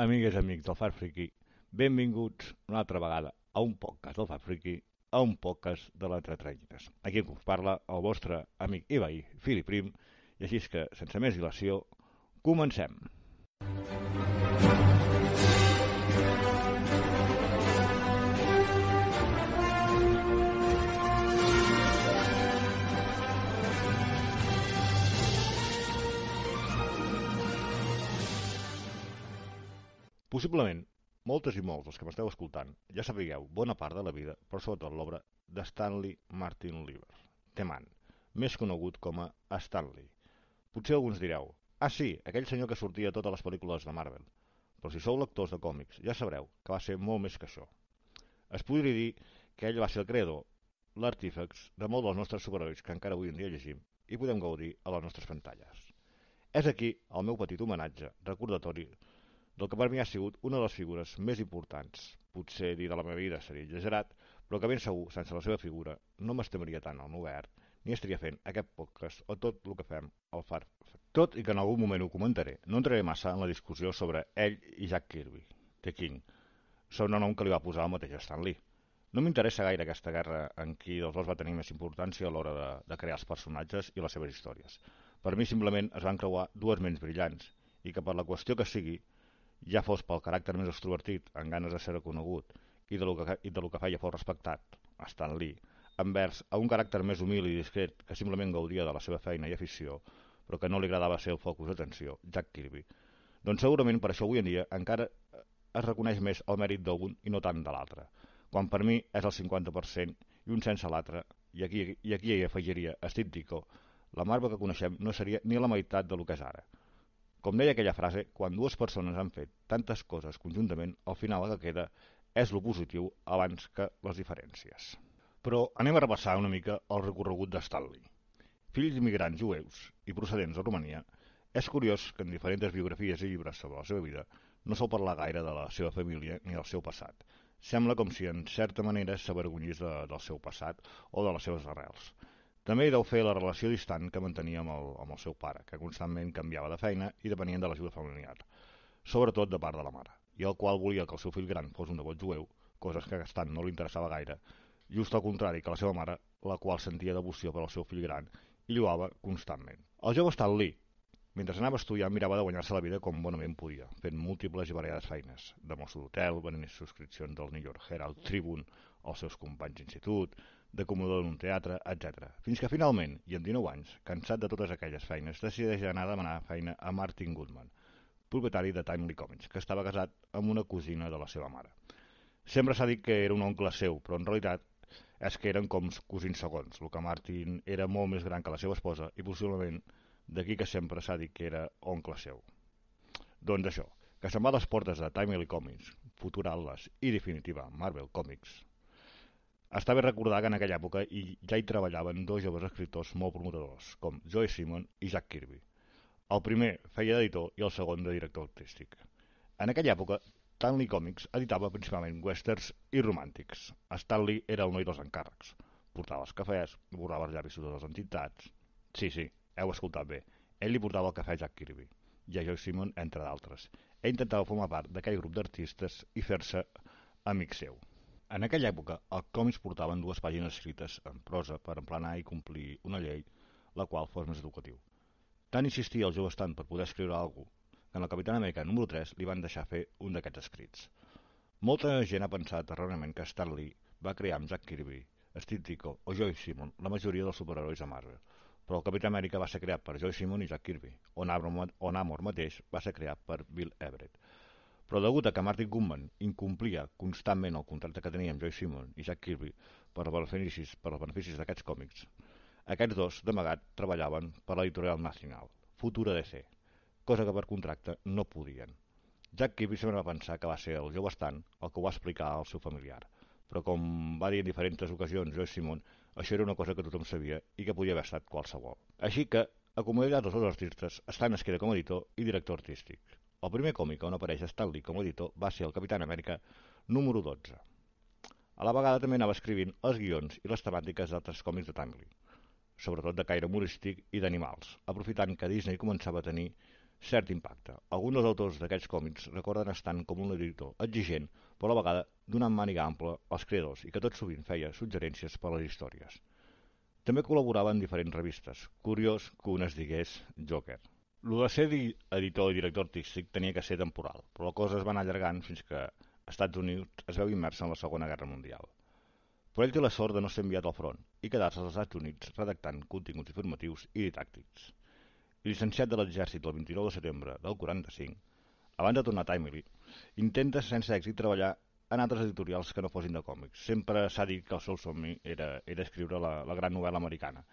Amigues i amics del Far Friki, benvinguts una altra vegada a un podcast del Far Friki, a un podcast de l'Entretranyines. Aquí us parla el vostre amic i veí, Fili Prim, i així que, sense més dilació, comencem. Possiblement, moltes i molts dels que m'esteu escoltant ja sapigueu bona part de la vida, però sobretot l'obra de Stanley Martin Lieber, The Man, més conegut com a Stanley. Potser alguns direu, ah sí, aquell senyor que sortia a totes les pel·lícules de Marvel, però si sou lectors de còmics ja sabreu que va ser molt més que això. Es podria dir que ell va ser el creador, l'artífex de molts dels nostres superherois que encara avui en dia llegim i podem gaudir a les nostres pantalles. És aquí el meu petit homenatge, recordatori, del que per mi ha sigut una de les figures més importants. Potser dir de la meva vida seria exagerat, però que ben segur, sense la seva figura, no m'estimaria tant al obert, ni estaria fent aquest podcast o tot el que fem al FAR. Tot i que en algun moment ho comentaré, no entraré massa en la discussió sobre ell i Jack Kirby, The King. Són un nom que li va posar el mateix Stan Lee. No m'interessa gaire aquesta guerra en qui dels dos va tenir més importància a l'hora de, de crear els personatges i les seves històries. Per mi simplement es van creuar dues ments brillants i que per la qüestió que sigui ja fos pel caràcter més extrovertit, amb ganes de ser reconegut, i de lo que, i de lo que feia fos respectat, Stan Lee, envers a un caràcter més humil i discret que simplement gaudia de la seva feina i afició, però que no li agradava ser el focus d'atenció, Jack Kirby. Doncs segurament per això avui en dia encara es reconeix més el mèrit d'un i no tant de l'altre, quan per mi és el 50% i un sense l'altre, i aquí, i aquí hi afegiria Steve Ditko, la Marvel que coneixem no seria ni la meitat de lo que és ara. Com deia aquella frase, quan dues persones han fet tantes coses conjuntament, al final el que queda és lo positiu abans que les diferències. Però anem a repassar una mica el recorregut de Stanley. Fill d'immigrants jueus i procedents de Romania, és curiós que en diferents biografies i llibres sobre la seva vida no sol parlar gaire de la seva família ni del seu passat. Sembla com si en certa manera s'avergonyís de, del seu passat o de les seves arrels. També hi deu fer la relació distant que mantenia amb el, amb el seu pare, que constantment canviava de feina i depenien de l'ajuda familiar, sobretot de part de la mare, i el qual volia que el seu fill gran fos un devot jueu, coses que a Gastant no li interessava gaire, just al contrari que la seva mare, la qual sentia devoció per al seu fill gran i lluava constantment. El jove Stan Lee, mentre anava a estudiar, mirava de guanyar-se la vida com bonament podia, fent múltiples i variades feines, de mosso d'hotel, venent subscripcions del New York Herald Tribune als seus companys d'institut, d'acomodador en un teatre, etc. Fins que finalment, i amb 19 anys, cansat de totes aquelles feines, decideix anar a demanar feina a Martin Goodman, propietari de Timely Comics, que estava casat amb una cosina de la seva mare. Sempre s'ha dit que era un oncle seu, però en realitat és que eren com cosins segons, el que Martin era molt més gran que la seva esposa i possiblement d'aquí que sempre s'ha dit que era oncle seu. Doncs això, que se'n va a les portes de Timely Comics, futura Atlas i definitiva Marvel Comics, està bé recordar que en aquella època hi, ja hi treballaven dos joves escriptors molt promotadors, com Joe Simon i Jack Kirby. El primer feia d'editor i el segon de director artístic. En aquella època, Stanley Comics editava principalment westerns i romàntics. Stanley era el noi dels encàrrecs. Portava els cafès, borrava els llavis de les entitats... Sí, sí, heu escoltat bé. Ell li portava el cafè a Jack Kirby i a Joe Simon, entre d'altres. Ell intentava formar part d'aquell grup d'artistes i fer-se amic seu. En aquella època, els còmics portaven dues pàgines escrites en prosa per emplenar i complir una llei la qual fos més educatiu. Tant insistia el jove Stan per poder escriure alguna cosa, que en la Capitana Amèrica número 3 li van deixar fer un d'aquests escrits. Molta gent ha pensat erròniament que Stan Lee va crear amb Jack Kirby, Steve Ditko o Joe Simon la majoria dels superherois de Marvel, però el Capità Amèrica va ser creat per Joe Simon i Jack Kirby, on on Namor mateix va ser creat per Bill Everett. Però degut a que Martin Goodman incomplia constantment el contracte que tenia amb Joy Simon i Jack Kirby per als beneficis, per als beneficis d'aquests còmics, aquests dos, d'amagat, treballaven per l'editorial nacional, futura DC, cosa que per contracte no podien. Jack Kirby sempre va pensar que va ser el jove Stan el que ho va explicar al seu familiar, però com va dir en diferents ocasions Joy Simon, això era una cosa que tothom sabia i que podia haver estat qualsevol. Així que, acomiadat els dos artistes, Stan es queda com a editor i director artístic. El primer còmic on apareix Stanley com a editor va ser el Capitán Amèrica número 12. A la vegada també anava escrivint els guions i les temàtiques d'altres còmics de Tangley, sobretot de caire humorístic i d'animals, aprofitant que Disney començava a tenir cert impacte. Alguns dels autors d'aquests còmics recorden estant com un editor exigent, però a la vegada donant màniga ampla als creadors i que tot sovint feia suggerències per a les històries. També col·laborava en diferents revistes. Curiós que un es digués Joker. Lo de ser editor i director artístic tenia que ser temporal, però la cosa es va anar allargant fins que Estats Units es veu immers en la Segona Guerra Mundial. Però ell té la sort de no ser enviat al front i quedar-se als Estats Units redactant continguts informatius i didàctics llicenciat de l'exèrcit el 29 de setembre del 45, abans de tornar a Timely, intenta sense èxit treballar en altres editorials que no fossin de còmics. Sempre s'ha dit que el seu somni era, era escriure la, la gran novel·la americana.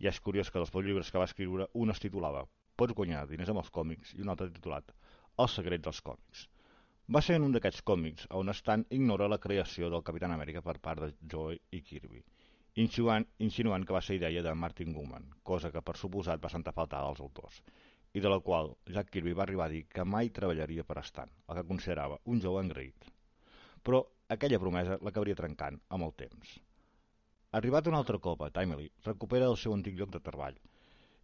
I és curiós que dels pocs llibres que va escriure, un es titulava Pots guanyar diners amb els còmics i un altre titulat El secret dels còmics. Va ser en un d'aquests còmics on Stan ignora la creació del Capitán Amèrica per part de Joe i Kirby insinuant, insinuant que va ser idea de Martin Gugman, cosa que per suposat va sentar faltar als autors, i de la qual Jack Kirby va arribar a dir que mai treballaria per Stan, el que considerava un jove engreït. Però aquella promesa l'acabaria trencant amb el temps. Arribat un altre cop a Timely, recupera el seu antic lloc de treball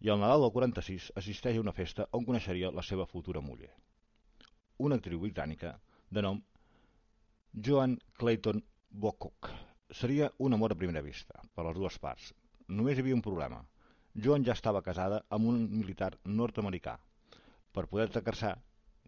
i al Nadal del 46 assisteix a una festa on coneixeria la seva futura muller. Una actriu britànica de nom Joan Clayton Bocock, Seria un amor a primera vista, per les dues parts. Només hi havia un problema. Joan ja estava casada amb un militar nord-americà. Per poder-se casar,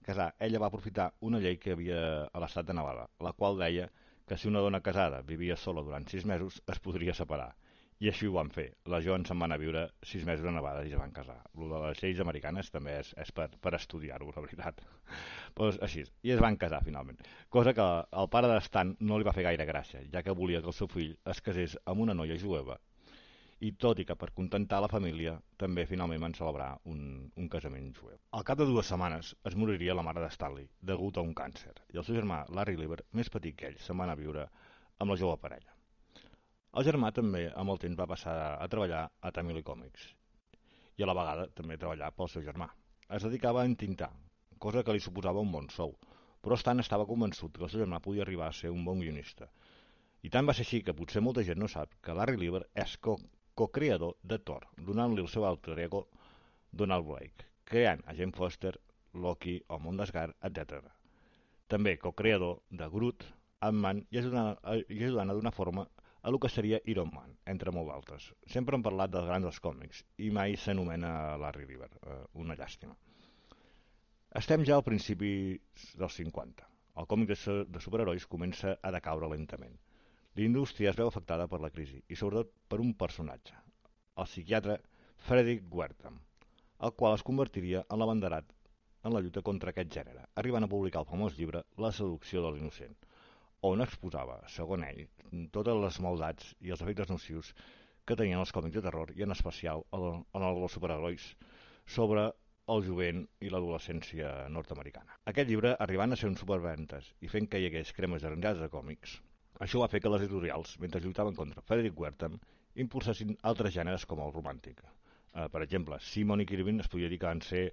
casar, ella va aprofitar una llei que havia a l'estat de Nevada, la qual deia que si una dona casada vivia sola durant sis mesos es podria separar. I així ho van fer. La Joan se'n van a viure sis mesos a Nevada i es van casar. El de les lleis americanes també és, és per, per estudiar-ho, la veritat. pues així, i es van casar finalment. Cosa que el pare de Stan no li va fer gaire gràcia, ja que volia que el seu fill es casés amb una noia jueva. I tot i que per contentar la família, també finalment van celebrar un, un casament jueu. Al cap de dues setmanes es moriria la mare de Stanley, degut a un càncer, i el seu germà, Larry Lieber, més petit que ell, se'n va anar a viure amb la jove parella. El germà també, amb el temps, va passar a treballar a Tamil Comics i a la vegada també treballar pel seu germà. Es dedicava a entintar, cosa que li suposava un bon sou, però Stan estava convençut que el seu germà podia arribar a ser un bon guionista. I tant va ser així que potser molta gent no sap que Larry Lieber és co-creador co de Thor, donant-li el seu alter ego Donald Blake, creant a Jane Foster, Loki o Mondasgar, etc. També co-creador de Groot, Ant-Man i ajudant, i ajudant a forma a lo que seria Iron Man, entre molt altres. Sempre hem parlat dels grans dels còmics i mai s'anomena Larry River, eh, una llàstima. Estem ja al principi dels 50. El còmic de, de superherois comença a decaure lentament. La indústria es veu afectada per la crisi i sobretot per un personatge, el psiquiatre Frederick Wertham, el qual es convertiria en l'abanderat en la lluita contra aquest gènere, arribant a publicar el famós llibre La seducció de l'innocent, on exposava, segon ell, totes les maldats i els efectes nocius que tenien els còmics de terror i en especial en el dels superherois sobre el jovent i l'adolescència nord-americana. Aquest llibre, arribant a ser un superventes i fent que hi hagués cremes arranjades de còmics, això va fer que les editorials, mentre lluitaven contra Frederick Wertham, impulsessin altres gèneres com el romàntic. Uh, per exemple, Simon i Kirby es podria dir que van ser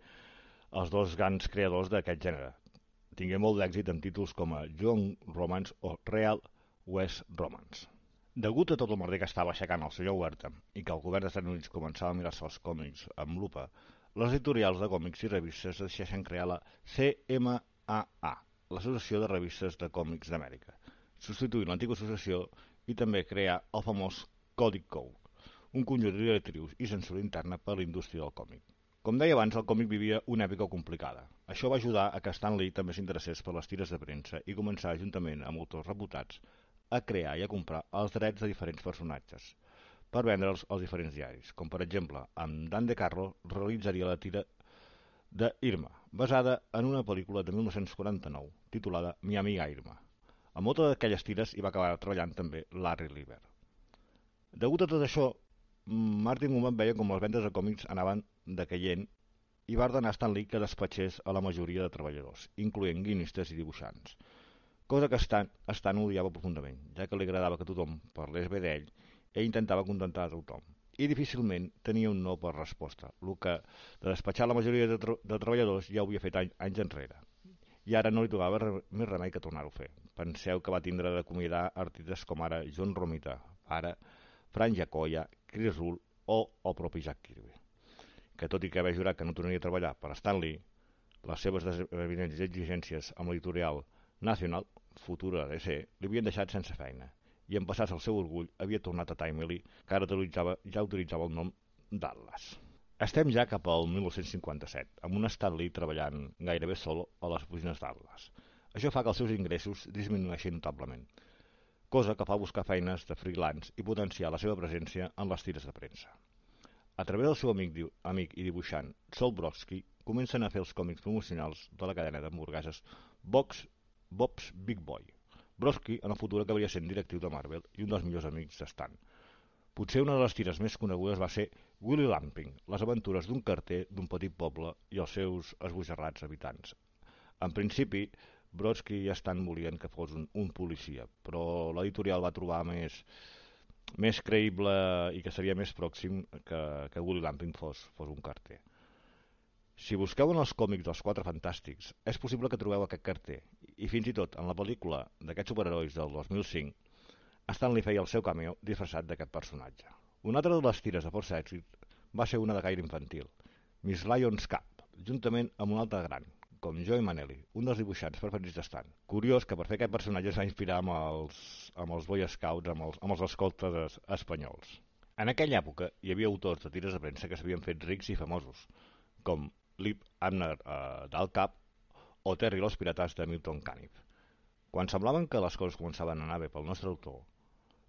els dos grans creadors d'aquest gènere, tingué molt d'èxit en títols com a Young Romance o Real West Romance. Degut a tot el merder que estava aixecant el senyor Huerta i que el govern dels Estats Units començava a mirar-se els còmics amb lupa, les editorials de còmics i revistes decideixen crear la CMAA, l'Associació de Revistes de Còmics d'Amèrica, substituint l'antiga associació i també crear el famós Còdic Code, un conjunt de directrius i censura interna per a la indústria del còmic. Com deia abans, el còmic vivia una època complicada. Això va ajudar a que Stan Lee també s'interessés per les tires de premsa i començar, juntament amb autors reputats, a crear i a comprar els drets de diferents personatges per vendre'ls als diferents diaris, com per exemple, amb Dan De Carlo realitzaria la tira de Irma, basada en una pel·lícula de 1949 titulada Mi amiga Irma. A moltes d'aquelles tires hi va acabar treballant també Larry Lieber. Degut a tot això, Martin Woman veia com les vendes de còmics anaven decaient i va ordenar Stan Lee que despatxés a la majoria de treballadors, incloent guionistes i dibuixants, cosa que Stan, Stan odiava profundament, ja que li agradava que tothom parlés bé d'ell i intentava contentar a tothom. I difícilment tenia un no per resposta, el que de despatxar la majoria de, de treballadors ja ho havia fet any, anys enrere. I ara no li tocava re més remei que tornar-ho a fer. Penseu que va tindre d'acomiadar artistes com ara John Romita, ara Fran Jacoya, Chris Rull o el propi Jack Kirby que tot i que haver jurat que no tornaria a treballar per Stanley, les seves evidents exigències amb l'editorial National, futura DC, li havien deixat sense feina i en passar el seu orgull havia tornat a Timely, que ara utilitzava, ja utilitzava el nom d'Atlas. Estem ja cap al 1957, amb un Stanley treballant gairebé sol a les oficines d'Atlas. Això fa que els seus ingressos disminueixin notablement, cosa que fa buscar feines de freelance i potenciar la seva presència en les tires de premsa. A través del seu amic, amic i dibuixant Sol Brodsky, comencen a fer els còmics promocionals de la cadena d'hamburgueses Box Bob's Big Boy. Brodsky en el futur acabaria sent directiu de Marvel i un dels millors amics de Stan. Potser una de les tires més conegudes va ser Willy Lamping, les aventures d'un carter d'un petit poble i els seus esbojarrats habitants. En principi, Brodsky i Stan volien que fos un, un policia, però l'editorial va trobar més, més creïble i que seria més pròxim que, que Willy Lamping fos, fos un carter. Si busqueu en els còmics dels Quatre Fantàstics, és possible que trobeu aquest carter, i fins i tot en la pel·lícula d'aquests superherois del 2005, Stanley feia el seu cameo disfressat d'aquest personatge. Una altra de les tires de força èxit va ser una de gaire infantil, Miss Lion's Cap, juntament amb un altre gran, com Joey Manelli, un dels dibuixants preferits d'Stan. Curiós que per fer aquest personatge es va inspirar amb els, amb els Boy Scouts, amb els, amb els escoltes espanyols. En aquella època hi havia autors de tires de premsa que s'havien fet rics i famosos, com Lip Abner del Cap o Terry los Pirates de Milton Caniff. Quan semblaven que les coses començaven a anar bé pel nostre autor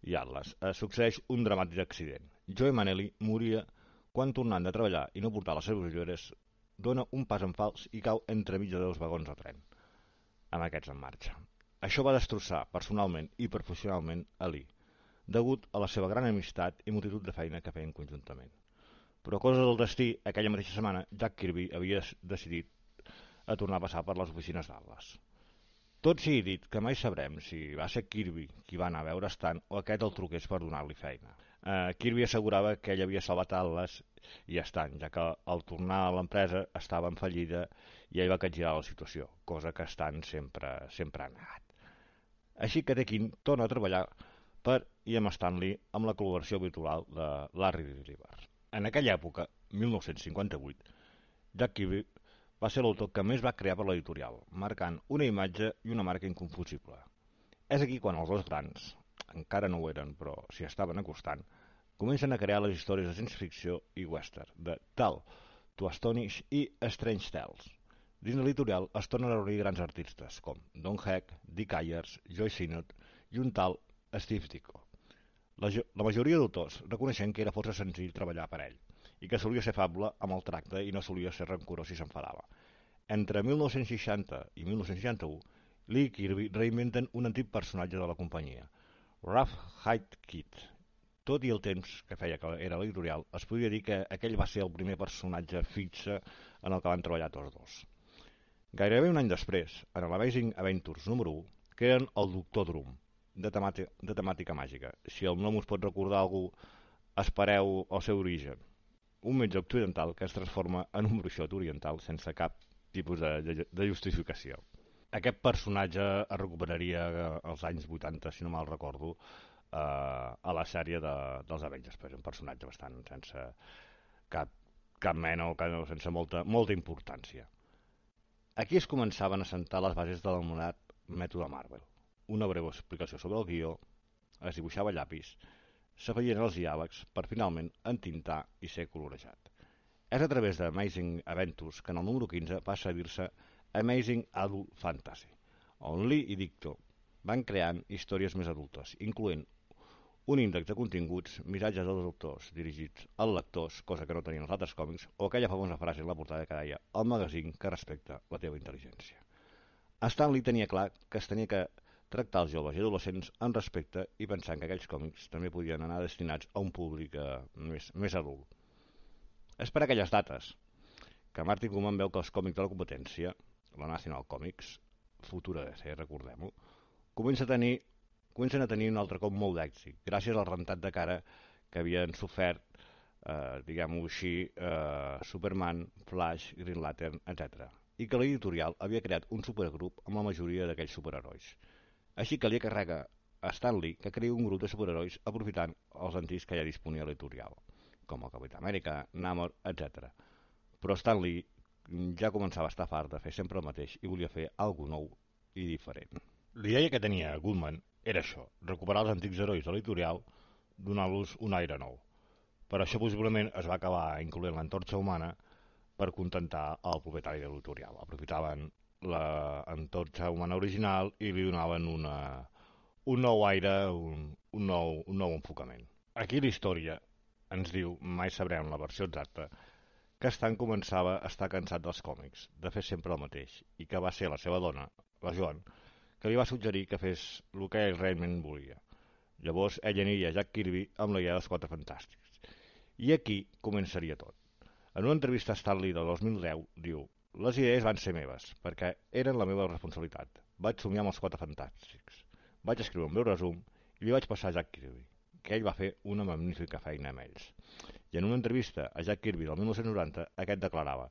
i Atlas, eh, succeeix un dramàtic accident. Joe Manelli moria quan tornant de treballar i no portar les seves ulleres dona un pas en fals i cau entremig de dos vagons de tren, amb aquests en marxa. Això va destrossar personalment i professionalment a Lee, degut a la seva gran amistat i multitud de feina que feien conjuntament. Però cosa del destí, aquella mateixa setmana, Jack Kirby havia decidit a tornar a passar per les oficines d'Atlas. Tot sigui dit que mai sabrem si va ser Kirby qui va anar a veure Stan o aquest el truqués per donar-li feina. Uh, Kirby assegurava que ell havia salvat Atlas i Stan, ja que al tornar a l'empresa estava en fallida i ell va capgirar la situació, cosa que Stan sempre, sempre ha negat. Així que Tekin torna a treballar per i amb Stanley amb la col·laboració habitual de Larry Deliver. En aquella època, 1958, Jack Kirby va ser l'autor que més va crear per l'editorial, marcant una imatge i una marca inconfusible. És aquí quan els dos grans, encara no ho eren, però s'hi estaven acostant, comencen a crear les històries de ciència-ficció i western, de Tal, To Astonish i Strange Tales. Dins de l'editorial es tornen a reunir grans artistes, com Don Heck, Dick Ayers, Joy Sinnott i un tal Steve Ditko. La, la majoria d'autors reconeixen que era força senzill treballar per ell i que solia ser fable amb el tracte i no solia ser rancorós si s'enfadava. Entre 1960 i 1961, Lee i Kirby reinventen un antic personatge de la companyia, Rough Kid. Tot i el temps que feia que era l'editorial, es podria dir que aquell va ser el primer personatge fixe en el que van treballar tots dos. Gairebé un any després, en l'Amazing Adventures número 1, creen el Doctor Drum, de, temàtica, de temàtica màgica. Si el nom us pot recordar algú, espereu el seu origen. Un metge occidental que es transforma en un bruixot oriental sense cap tipus de, de, de justificació. Aquest personatge es recuperaria als anys 80, si no mal recordo, eh, a la sèrie de, dels Avengers, però és un personatge bastant sense cap, cap mena o sense molta, molta importància. Aquí es començaven a sentar les bases de l'anomenat mètode Marvel una breu explicació sobre el guió, es dibuixava llapis, s'afeien els diàlegs per finalment entintar i ser colorejat. És a través de Amazing Adventures que en el número 15 passa a dir-se Amazing Adult Fantasy, on Lee i Dicto van creant històries més adultes, incloent un índex de continguts, missatges dels autors dirigits als lectors, cosa que no tenien els altres còmics, o aquella famosa frase en la portada que deia el magazín que respecta la teva intel·ligència. Stanley tenia clar que es tenia que tractar els joves i adolescents amb respecte i pensant que aquells còmics també podien anar destinats a un públic eh, més, més adult. És per aquelles dates que Martin Koeman veu que els còmics de la competència, la National Comics, futura DC, recordem-ho, comença a tenir, comencen a tenir un altre cop molt d'èxit, gràcies al rentat de cara que havien sofert, eh, diguem-ho així, eh, Superman, Flash, Green Lantern, etc. I que l'editorial havia creat un supergrup amb la majoria d'aquells superherois. Així que li carrega a Stanley que creï un grup de superherois aprofitant els antics que ja disponia l'editorial, com el Capità Amèrica, Namor, etc. Però Stanley ja començava a estar fart de fer sempre el mateix i volia fer alguna nou i diferent. L'idea que tenia Goodman era això, recuperar els antics herois de l'editorial donant-los un aire nou. Per això possiblement es va acabar incloent l'entorxa humana per contentar el propietari de l'editorial. Aprofitaven l'entorxa humana original i li donaven una, un nou aire, un, un, nou, un nou enfocament. Aquí la història ens diu, mai sabrem la versió exacta, que Stan començava a estar cansat dels còmics, de fer sempre el mateix, i que va ser la seva dona, la Joan, que li va suggerir que fes el que ell realment volia. Llavors ell aniria a Jack Kirby amb la idea dels Quatre Fantàstics. I aquí començaria tot. En una entrevista a Stanley del 2010 diu les idees van ser meves, perquè eren la meva responsabilitat. Vaig somiar amb els Quatre Fantàstics. Vaig escriure un meu resum i li vaig passar a Jack Kirby, que ell va fer una magnífica feina amb ells. I en una entrevista a Jack Kirby del 1990, aquest declarava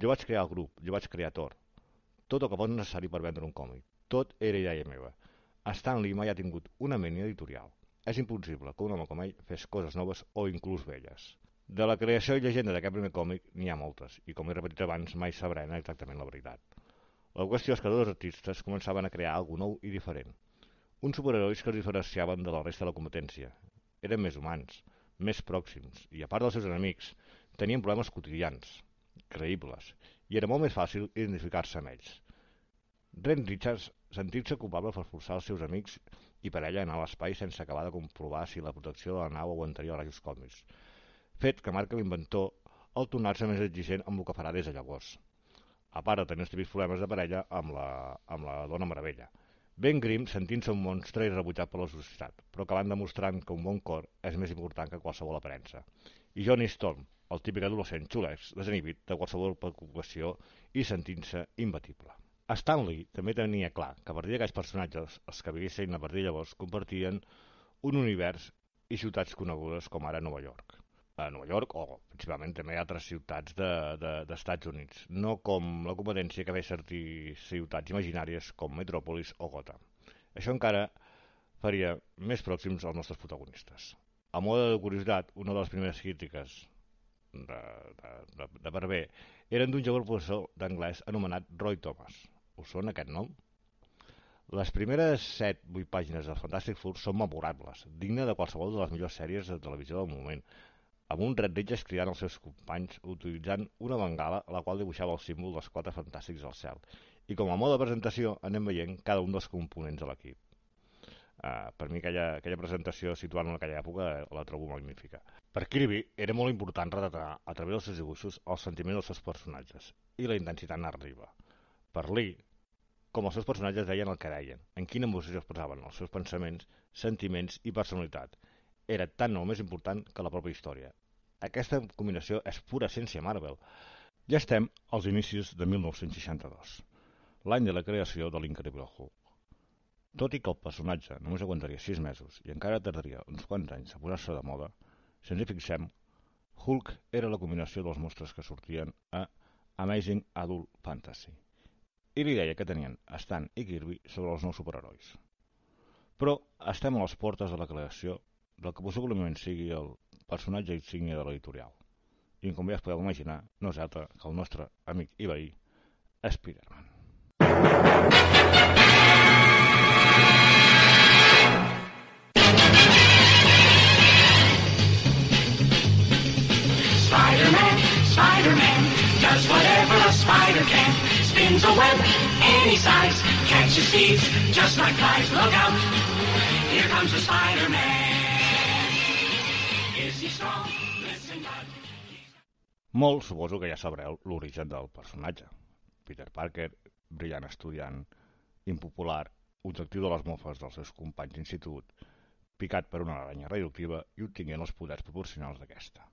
«Jo vaig crear el grup, jo vaig crear Thor. Tot el que fos necessari per vendre un còmic. Tot era idea meva. Stanley mai ha tingut una ment editorial. És impossible que un home com ell fes coses noves o inclús velles. De la creació i llegenda d'aquest primer còmic n'hi ha moltes, i com he repetit abans, mai sabrem exactament la veritat. La qüestió és que dos artistes començaven a crear alguna nou i diferent. Uns superherois que es diferenciaven de la resta de la competència. Eren més humans, més pròxims i, a part dels seus enemics, tenien problemes quotidians, creïbles, i era molt més fàcil identificar-se amb ells. Ren Richards sentir-se culpable per forçar els seus amics i per ella anar a l'espai sense acabar de comprovar si la protecció de la nau aguantaria els rajos còsmics, fet que marca l'inventor el tornar-se més exigent amb el que farà des de llavors, a part de tenir els típics problemes de parella amb la, amb la dona meravella. Ben Grimm sentint-se un monstre i rebutjat per la societat, però acabant demostrant que un bon cor és més important que qualsevol aparença. I Johnny Storm, el típic adolescent xulex, desinhibit de qualsevol preocupació i sentint-se imbatible. Stanley també tenia clar que a partir d'aquests personatges, els que viguessin a partir de llavors, compartien un univers i ciutats conegudes com ara Nova York a Nova York o principalment també a altres ciutats d'Estats de, de, Units, no com la competència que ve servir ciutats imaginàries com Metropolis o Gotham. Això encara faria més pròxims als nostres protagonistes. A mode de curiositat, una de les primeres crítiques de, de, de, de bé eren d'un jove professor d'anglès anomenat Roy Thomas. Us sona aquest nom? Les primeres 7-8 pàgines del Fantastic Four són memorables, digne de qualsevol de les millors sèries de televisió del moment, amb un Redridge cridant els seus companys utilitzant una bengala la qual dibuixava el símbol dels quatre fantàstics al cel. I com a mode de presentació anem veient cada un dels components de l'equip. Uh, per mi aquella, aquella presentació situant en aquella època la trobo magnífica. Per Kirby era molt important retratar a través dels seus dibuixos el sentiment dels seus personatges i la intensitat narrativa. Per Lee, com els seus personatges deien el que deien, en quina emoció expressaven els seus pensaments, sentiments i personalitat, era tan o més important que la pròpia història. Aquesta combinació és pura essència Marvel. Ja estem als inicis de 1962, l'any de la creació de l'Incredible Hulk. Tot i que el personatge només aguantaria 6 mesos i encara tardaria uns quants anys a posar-se de moda, si ens hi fixem, Hulk era la combinació dels mostres que sortien a Amazing Adult Fantasy i l'idea que tenien Stan i Kirby sobre els nous superherois. Però estem a les portes de la creació del que possiblement sigui el personatge insígnia de l'editorial. I com ja es podeu imaginar, no és altre que el nostre amic i veí, Spider-Man. Molts suposo que ja sabreu l'origen del personatge. Peter Parker, brillant estudiant, impopular, objectiu de les mofes dels seus companys d'institut, picat per una aranya radioactiva i obtinguent els poders proporcionals d'aquesta.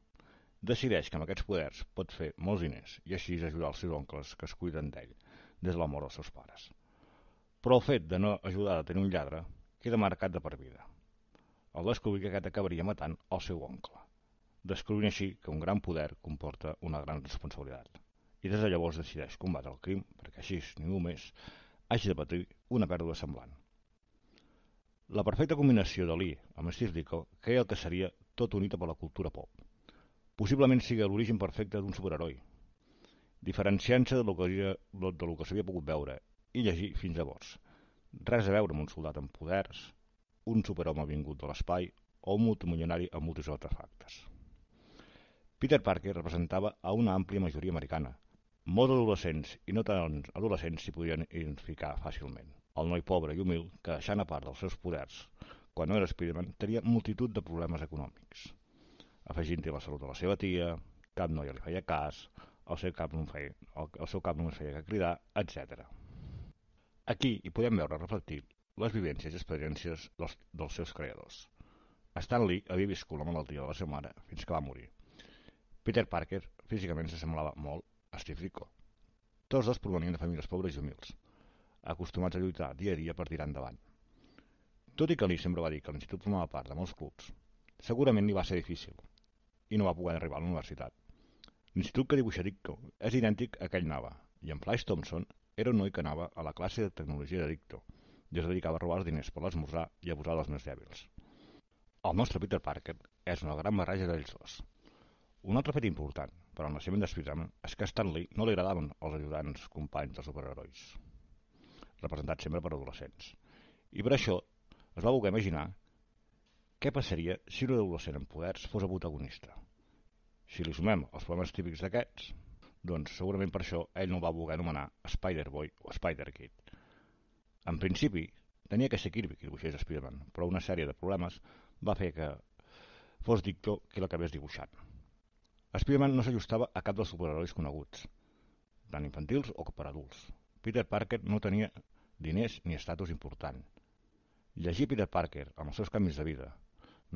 Decideix que amb aquests poders pot fer molts diners i així ajudar els seus oncles que es cuiden d'ell des de la mort dels seus pares. Però el fet de no ajudar a tenir un lladre queda marcat de per vida. El descobrir que aquest acabaria matant el seu oncle descobrint així que un gran poder comporta una gran responsabilitat. I des de llavors decideix combatre el crim perquè així ningú més hagi de patir una pèrdua semblant. La perfecta combinació de Lee amb Steve Ditko crea el que seria tot unit per la cultura pop. Possiblement sigui l'origen perfecte d'un superheroi. diferenciant-se de lo que, de lo que s'havia pogut veure i llegir fins llavors. Res a veure amb un soldat amb poders, un superhome vingut de l'espai o un multimilionari amb molts artefactes. Peter Parker representava a una àmplia majoria americana. Molts adolescents i no tan adolescents s'hi podien identificar fàcilment. El noi pobre i humil, que deixant a part dels seus poders, quan no era Spiderman, tenia multitud de problemes econòmics. Afegint-hi la salut de la seva tia, cap noia li feia cas, el seu cap, no feia, el, el seu cap només feia que cridar, etc. Aquí hi podem veure reflectit les vivències i experiències dels, dels seus creadors. Stan Lee havia viscut la malaltia de la seva mare fins que va morir. Peter Parker físicament s'assemblava molt a Steve Ditko. Tots dos provenien de famílies pobres i humils, acostumats a lluitar dia a dia per tirar endavant. Tot i que Lee sempre va dir que l'institut formava part de molts clubs, segurament li va ser difícil i no va poder arribar a la universitat. L'institut que dibuixa Ditko és idèntic a aquell anava, i en Flash Thompson era un noi que anava a la classe de tecnologia de Dicto i es dedicava a robar els diners per l'esmorzar i abusar dels més dèbils. El nostre Peter Parker és una gran barreja d'ells dos. Un altre fet important per al naixement de Spider-Man és que a Stanley no li agradaven els ajudants companys dels superherois, representats sempre per adolescents. I per això es va voler imaginar què passaria si un adolescent amb poders fos el protagonista. Si li sumem els problemes típics d'aquests, doncs segurament per això ell no va voler anomenar Spider-Boy o Spider-Kid. En principi, tenia que ser Kirby qui dibuixés Spider-Man, però una sèrie de problemes va fer que fos Dicto qui l'acabés dibuixant. Spider-Man no s'ajustava a cap dels superherois coneguts, tant infantils o per adults. Peter Parker no tenia diners ni estatus important. Llegir Peter Parker amb els seus canvis de vida,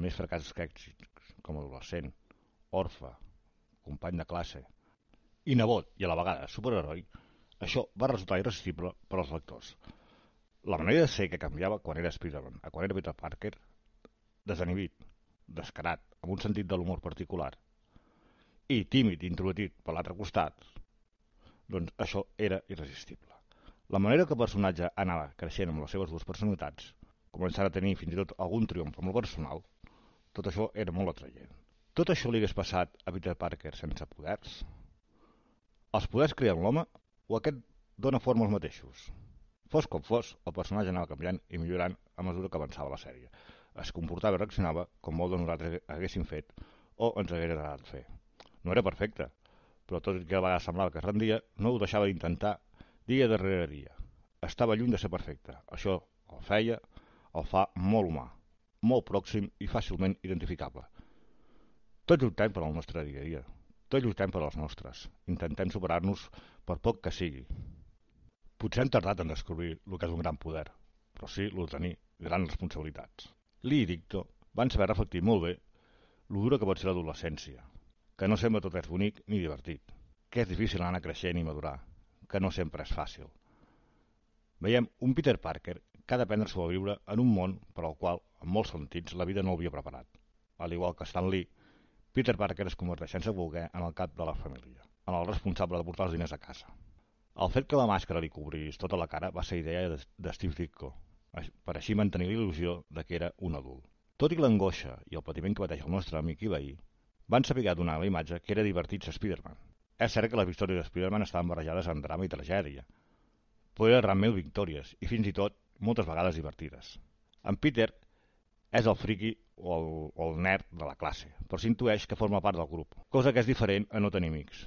més fracassos que èxits, com adolescent, orfe, company de classe, i nebot i a la vegada superheroi, això va resultar irresistible per als lectors. La manera de ser que canviava quan era Spider-Man a quan era Peter Parker, desanimit, descarat, amb un sentit de l'humor particular, i tímid i introvertit per l'altre costat, doncs això era irresistible. La manera que el personatge anava creixent amb les seves dues personalitats, començant a tenir fins i tot algun triomf amb el personal, tot això era molt atraient. Tot això li hagués passat a Peter Parker sense poders? Els poders creen l'home o aquest dona forma als mateixos? Fos com fos, el personatge anava canviant i millorant a mesura que avançava la sèrie. Es comportava i reaccionava com molt de nosaltres haguéssim fet o ens hagués agradat fer. No era perfecte, però tot i que a vegades semblava que es rendia, no ho deixava d'intentar dia darrere dia. Estava lluny de ser perfecte. Això el feia, el fa molt humà, molt pròxim i fàcilment identificable. Tots lluitem per al nostre dia a dia, tot lluitem per als nostres. Intentem superar-nos per poc que sigui. Potser hem tardat en descobrir el que és un gran poder, però sí el tenir grans responsabilitats. Lee i Dicto van saber reflectir molt bé lo dura que pot ser l'adolescència, que no sempre tot és bonic ni divertit, que és difícil anar creixent i madurar, que no sempre és fàcil. Veiem un Peter Parker que ha d'aprendre-s'ho a viure en un món per al qual, en molts sentits, la vida no l'havia preparat. Al igual que Stan Lee, Peter Parker es converteix sense voler en el cap de la família, en el responsable de portar els diners a casa. El fet que la màscara li cobrís tota la cara va ser idea de, Steve Ditko, per així mantenir l'il·lusió de que era un adult. Tot i l'angoixa i el patiment que pateix el nostre amic i veí, van saber donar la imatge que era divertit ser Spider-Man. És cert que les històries de Spider-Man estaven barrejades en drama i tragèdia, però era realment victòries i fins i tot moltes vegades divertides. En Peter és el friki o el, o el nerd de la classe, però s'intueix que forma part del grup, cosa que és diferent a no tenir amics.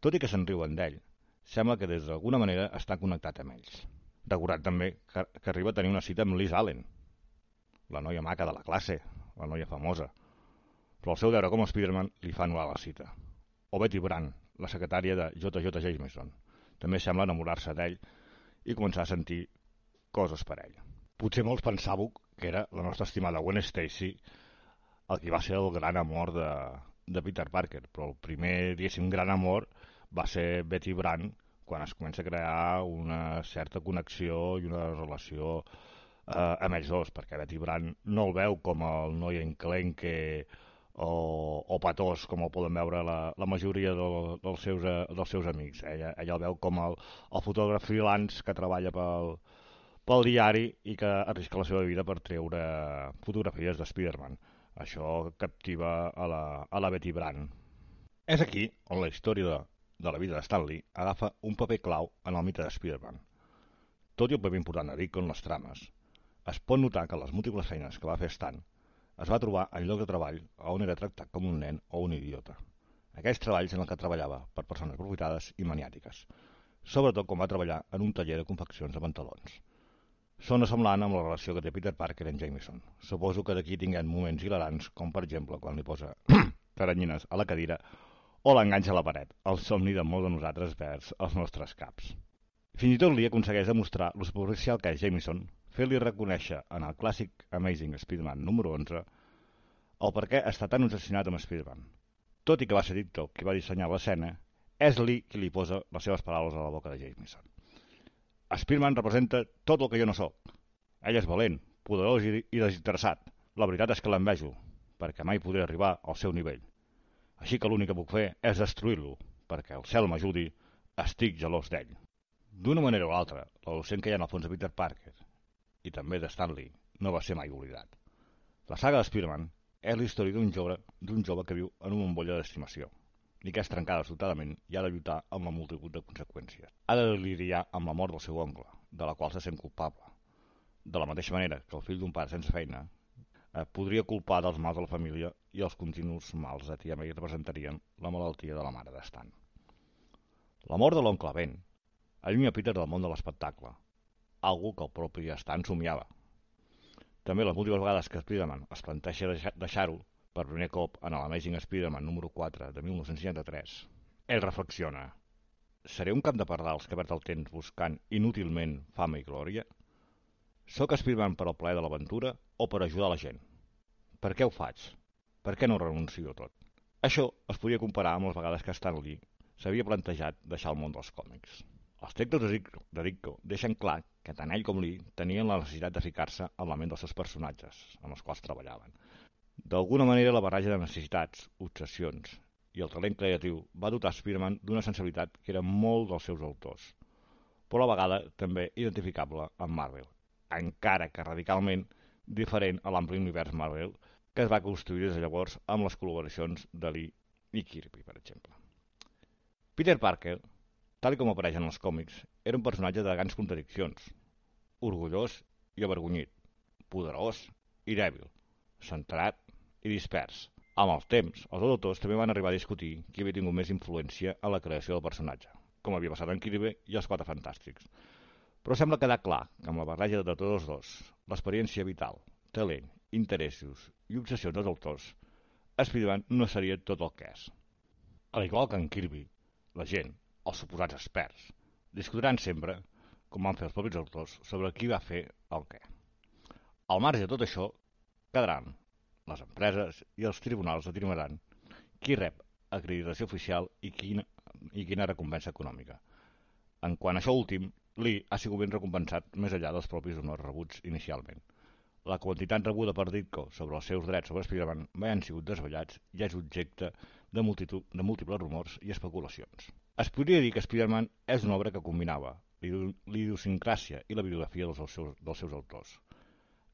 Tot i que se'n riuen d'ell, sembla que des d'alguna manera està connectat amb ells. Decorat també que, que arriba a tenir una cita amb Liz Allen, la noia maca de la classe, la noia famosa. Però el seu deure com a Spiderman li fa anul·lar la cita. O Betty Brant, la secretària de J.J. Jameson. També sembla enamorar-se d'ell i començar a sentir coses per ell. Potser molts pensàveu que era la nostra estimada Gwen Stacy, el que va ser el gran amor de, de Peter Parker, però el primer, diguéssim, gran amor va ser Betty Brant, quan es comença a crear una certa connexió i una relació eh, amb ells dos, perquè Betty Brant no el veu com el noi enclenque o, o patós, com el poden veure la, la majoria del, dels, seus, eh, dels seus amics. Ella, ella el veu com el, el fotògraf freelance que treballa pel, pel diari i que arrisca la seva vida per treure fotografies de Spider-Man. Això captiva a la, a la Betty Brant. És aquí on la història de de la vida de Stanley agafa un paper clau en el mite de Spider-Man. Tot i el paper important de Ditko en les trames, es pot notar que les múltiples feines que va fer Stan es va trobar en lloc de treball on era tractat com un nen o un idiota. Aquells treballs en el que treballava per persones aprofitades i maniàtiques, sobretot quan va treballar en un taller de confeccions de pantalons. Sona semblant amb la relació que té Peter Parker en Jameson. Suposo que d'aquí tinguem moments hilarants, com per exemple quan li posa taranyines a la cadira o l'enganxa a la paret, el somni de molts de nosaltres vers els nostres caps. Fins i tot li aconsegueix demostrar lo que és Jameson, fer-li reconèixer en el clàssic Amazing Spider-Man número 11 el per què està tan obsessionat amb Spider-Man. Tot i que va ser Dicto qui va dissenyar l'escena, és Lee qui li posa les seves paraules a la boca de Jameson. Spider-Man representa tot el que jo no sóc. Ell és valent, poderós i, desinteressat. La veritat és que l'envejo, perquè mai podré arribar al seu nivell. Així que l'únic que puc fer és destruir-lo, perquè el cel m'ajudi, estic gelós d'ell. D'una manera o altra, l'adolescent que hi ha en el fons de Peter Parker, i també de Stanley, no va ser mai oblidat. La saga de Spider-Man és la història d'un jove, jove que viu en una bombolla d'estimació, i que és trencada sobtadament i ha de lluitar amb la multitud de conseqüències. Ha de lidiar amb la mort del seu oncle, de la qual se sent culpable. De la mateixa manera que el fill d'un pare sense feina eh, podria culpar dels mals de la família i els continus mals de tia May representarien la malaltia de la mare d'Estan. La mort de l'oncle Ben allunya Peter del món de l'espectacle, algo que el propi Stan somiava. També les múltiples vegades que Spider-Man es planteja deixar-ho per primer cop en l'Amazing Spider-Man número 4 de 1963, ell reflexiona Seré un camp de pardals que perd el temps buscant inútilment fama i glòria? Soc Spiderman per al plaer de l'aventura o per ajudar la gent? Per què ho faig? Per què no renuncio tot? Això es podia comparar amb les vegades que Stan Lee s'havia plantejat deixar el món dels còmics. Els textos de Ditko deixen clar que tant ell com Lee tenien la necessitat de ficar-se en la ment dels seus personatges, amb els quals treballaven. D'alguna manera, la barreja de necessitats, obsessions i el talent creatiu va dotar Spiderman d'una sensibilitat que era molt dels seus autors, però a la vegada també identificable amb Marvel, encara que radicalment diferent a l'ampli univers Marvel que es va construir des de llavors amb les col·laboracions de Lee i Kirby, per exemple. Peter Parker, tal com apareix en els còmics, era un personatge de grans contradiccions, orgullós i avergonyit, poderós i dèbil, centrat i dispers. Amb el temps, els autors també van arribar a discutir qui havia tingut més influència en la creació del personatge, com havia passat en Kirby i els Quatre Fantàstics, però sembla quedar clar que amb la barreja de tots dos, l'experiència vital, talent, interessos i obsessions dels autors, Spiderman no seria tot el que és. A igual que en Kirby, la gent, els suposats experts, discutiran sempre, com van fer els propis autors, sobre qui va fer el què. Al marge de tot això, quedaran les empreses i els tribunals determinaran qui rep acreditació oficial i quina, i quina recompensa econòmica. En quant a això últim, Lee ha sigut ben recompensat més enllà dels propis honors rebuts inicialment. La quantitat rebuda per Ditko sobre els seus drets sobre Spider-Man mai han sigut desvetllats i és objecte de, multitud, de múltiples rumors i especulacions. Es podria dir que Spider-Man és una obra que combinava l'idiosincràsia i la biografia dels seus, dels seus autors.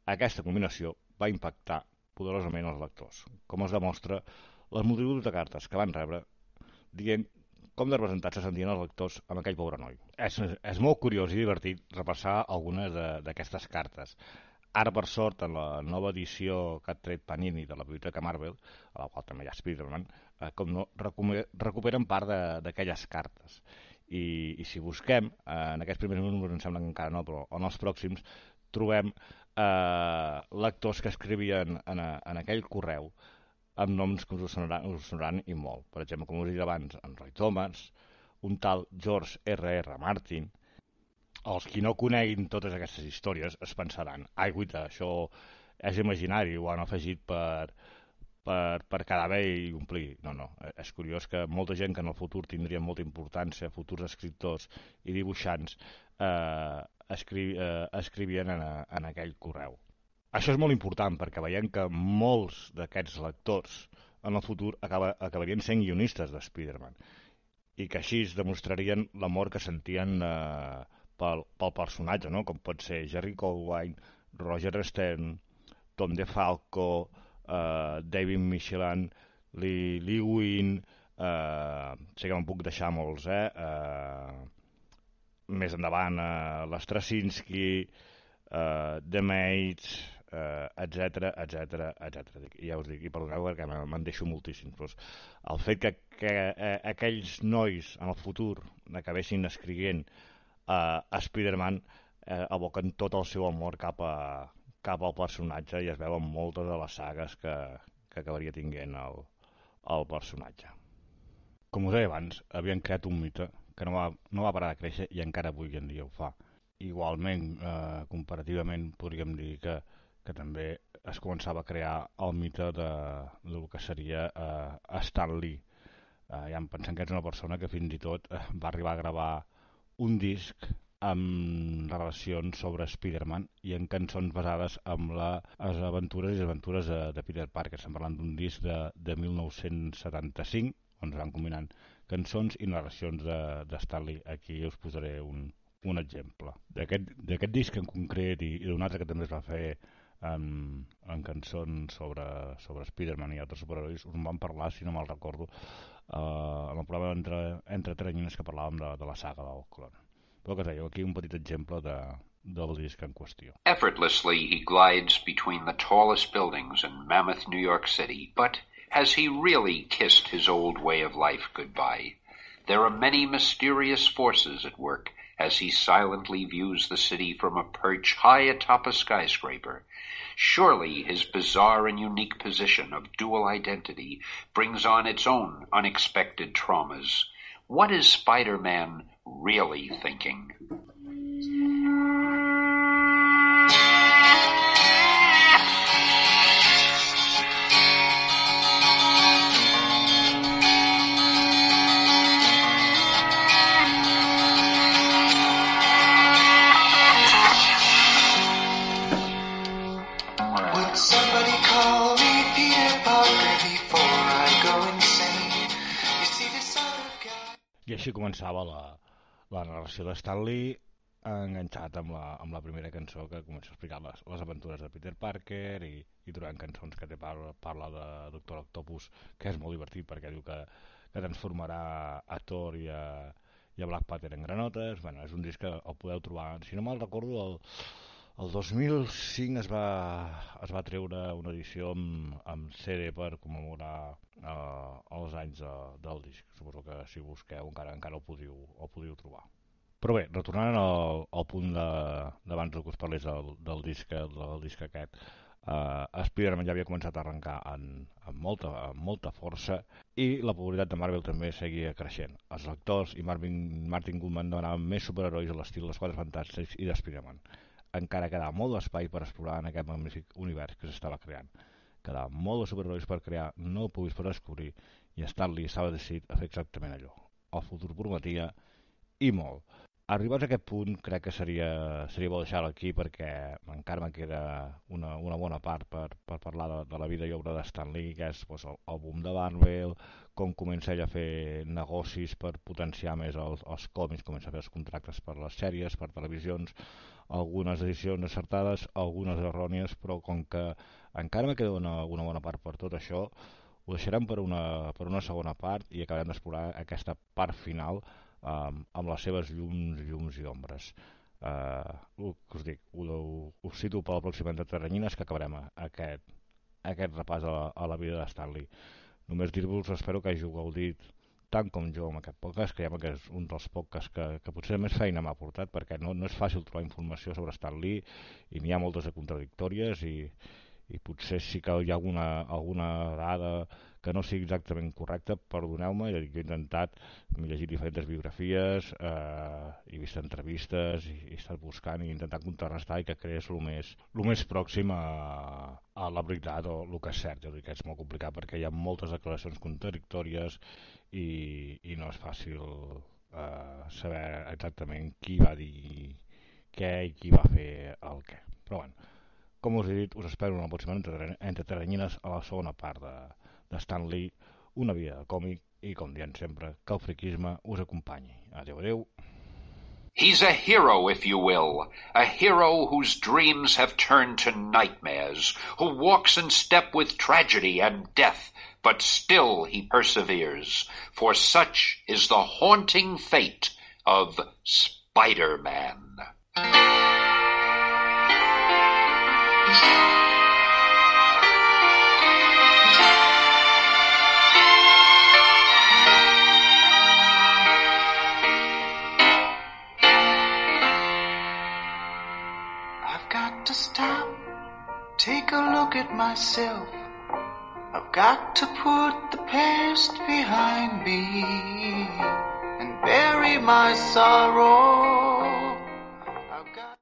Aquesta combinació va impactar poderosament els lectors, com es demostra les multitud de cartes que van rebre dient com de representats se sentien els lectors amb aquell pobre noi. És, és molt curiós i divertit repassar algunes d'aquestes cartes. Ara, per sort, en la nova edició que ha tret Panini de la Biblioteca Marvel, a la qual també hi ha Spider-Man, eh, com no, recuperen part d'aquelles cartes. I, I si busquem, eh, en aquests primers números em sembla que encara no, però en els pròxims, trobem eh, lectors que escrivien en, en aquell correu amb noms que us sonaran, us sonaran i molt. Per exemple, com us he dit abans, en Roy Thomas, un tal George R.R. Martin. Els qui no coneguin totes aquestes històries es pensaran, ai, guita, això és imaginari, ho han afegit per, per, per quedar bé i omplir. No, no, és curiós que molta gent que en el futur tindria molta importància, futurs escriptors i dibuixants, eh, escri, eh, escrivien en, en aquell correu. Això és molt important perquè veiem que molts d'aquests lectors en el futur acaba, acabarien sent guionistes de Spider-Man i que així es demostrarien l'amor que sentien eh, pel, pel personatge, no? com pot ser Jerry Colwine, Roger Stern, Tom DeFalco, eh, David Michelin, Lee, Lee Wynn, eh, sé que me'n puc deixar molts, eh? eh més endavant, eh, l'Straczynski, eh, The Mates, etc etc etc. Ja us dic, i perdoneu perquè me'n deixo moltíssim. Però el fet que, que eh, aquells nois en el futur acabessin escrivint a Spider-Man eh, aboquen tot el seu amor cap, a, cap al personatge i es veuen moltes de les sagues que, que acabaria tinguent el, el personatge. Com us deia abans, havien creat un mite que no va, no va parar de créixer i encara avui en dia ho fa. Igualment, eh, comparativament, podríem dir que, que també es començava a crear el mite de, del que seria eh, Stan Lee. Eh, ja em pensem que és una persona que fins i tot eh, va arribar a gravar un disc amb relacions sobre Spider-Man i en cançons basades en les aventures i les aventures de, de Peter Parker. Estem parlant d'un disc de, de 1975 on es van combinant cançons i narracions de, de Stanley. Aquí us posaré un, un exemple. D'aquest disc en concret i, i d'un altre que també es va fer en, en cançons sobre, sobre Spider-Man i altres superherois, us en vam parlar, si no me'l recordo, eh, en el programa entre, entre Teranyines que parlàvem de, de la saga del clon. Però que dèieu, aquí un petit exemple de, del disc en qüestió. Effortlessly he glides between the tallest buildings in mammoth New York City, but has he really kissed his old way of life goodbye? There are many mysterious forces at work as he silently views the city from a perch high atop a skyscraper. Surely his bizarre and unique position of dual identity brings on its own unexpected traumas. What is Spider-Man really thinking? I així començava la, la narració de Stanley enganxat amb la, amb la primera cançó que comença a explicar les, les aventures de Peter Parker i, i durant cançons que té parla, parla de Doctor Octopus que és molt divertit perquè diu que, que transformarà a Thor i a, i a Black Panther en granotes. Bueno, és un disc que el podeu trobar si no me'l recordo el, el 2005 es va, es va treure una edició amb, amb CD per commemorar eh, els anys de, del disc. Suposo que si busqueu encara encara el podíeu, el podíeu trobar. Però bé, retornant al, al punt d'abans que us parlés del, del, disc, del disc aquest, eh, Spider-Man ja havia començat a arrencar en, amb, molta, amb molta força i la popularitat de Marvel també seguia creixent. Els lectors i Marvin, Martin Goodman demanaven més superherois a l'estil dels Quatre Fantàstics i d'Spider-Man. Encara quedava molt d'espai per explorar en aquest magnífic univers que s'estava creant quedava molt de superherois per crear, no ho puguis per descobrir, i Stanley estava decidit a fer exactament allò. El futur prometia, i molt. Arribats a aquest punt, crec que seria, seria bo deixar-lo aquí perquè encara me queda una, una bona part per, per parlar de, de la vida i obra de Stan Lee, que és pues, el, el boom de Marvel, com comença ell a fer negocis per potenciar més els, els còmics, comença a fer els contractes per les sèries, per televisions, algunes edicions acertades, algunes errònies, però com que encara me queda una, una bona part per tot això, ho deixarem per una, per una segona part i acabarem d'explorar aquesta part final um, amb les seves llums, llums i ombres. Uh, us dic, ho, ho, us cito per la pròxima de Teranyines que acabarem aquest, aquest repàs a la, a la vida de Stanley. Només dir-vos, espero que hàgiu gaudit tant com jo amb aquest podcast, creiem que és un dels podcasts que, que potser més feina m'ha portat perquè no, no és fàcil trobar informació sobre Stan Lee i n'hi ha moltes de contradictòries i, i potser sí que hi ha alguna, alguna dada que no sigui exactament correcta, perdoneu-me, he intentat llegir diferents biografies, eh, he vist entrevistes, i he estat buscant i intentant contrarrestar i que creés el més, el més pròxim a, a la veritat o el que és cert. Jo dic que és molt complicat perquè hi ha moltes declaracions contradictòries i, i no és fàcil eh, saber exactament qui va dir què i qui va fer el què. Però bueno, com us he dit, us espero una pròxima entre, entre teranyines a la segona part de, de Stan Lee, una vida de còmic i, com diem sempre, que el friquisme us acompanyi. Adéu, adéu. He's a hero, if you will, a hero whose dreams have turned to nightmares, who walks in step with tragedy and death, but still he perseveres, for such is the haunting fate of Spider-Man. Take a look at myself. I've got to put the past behind me and bury my sorrow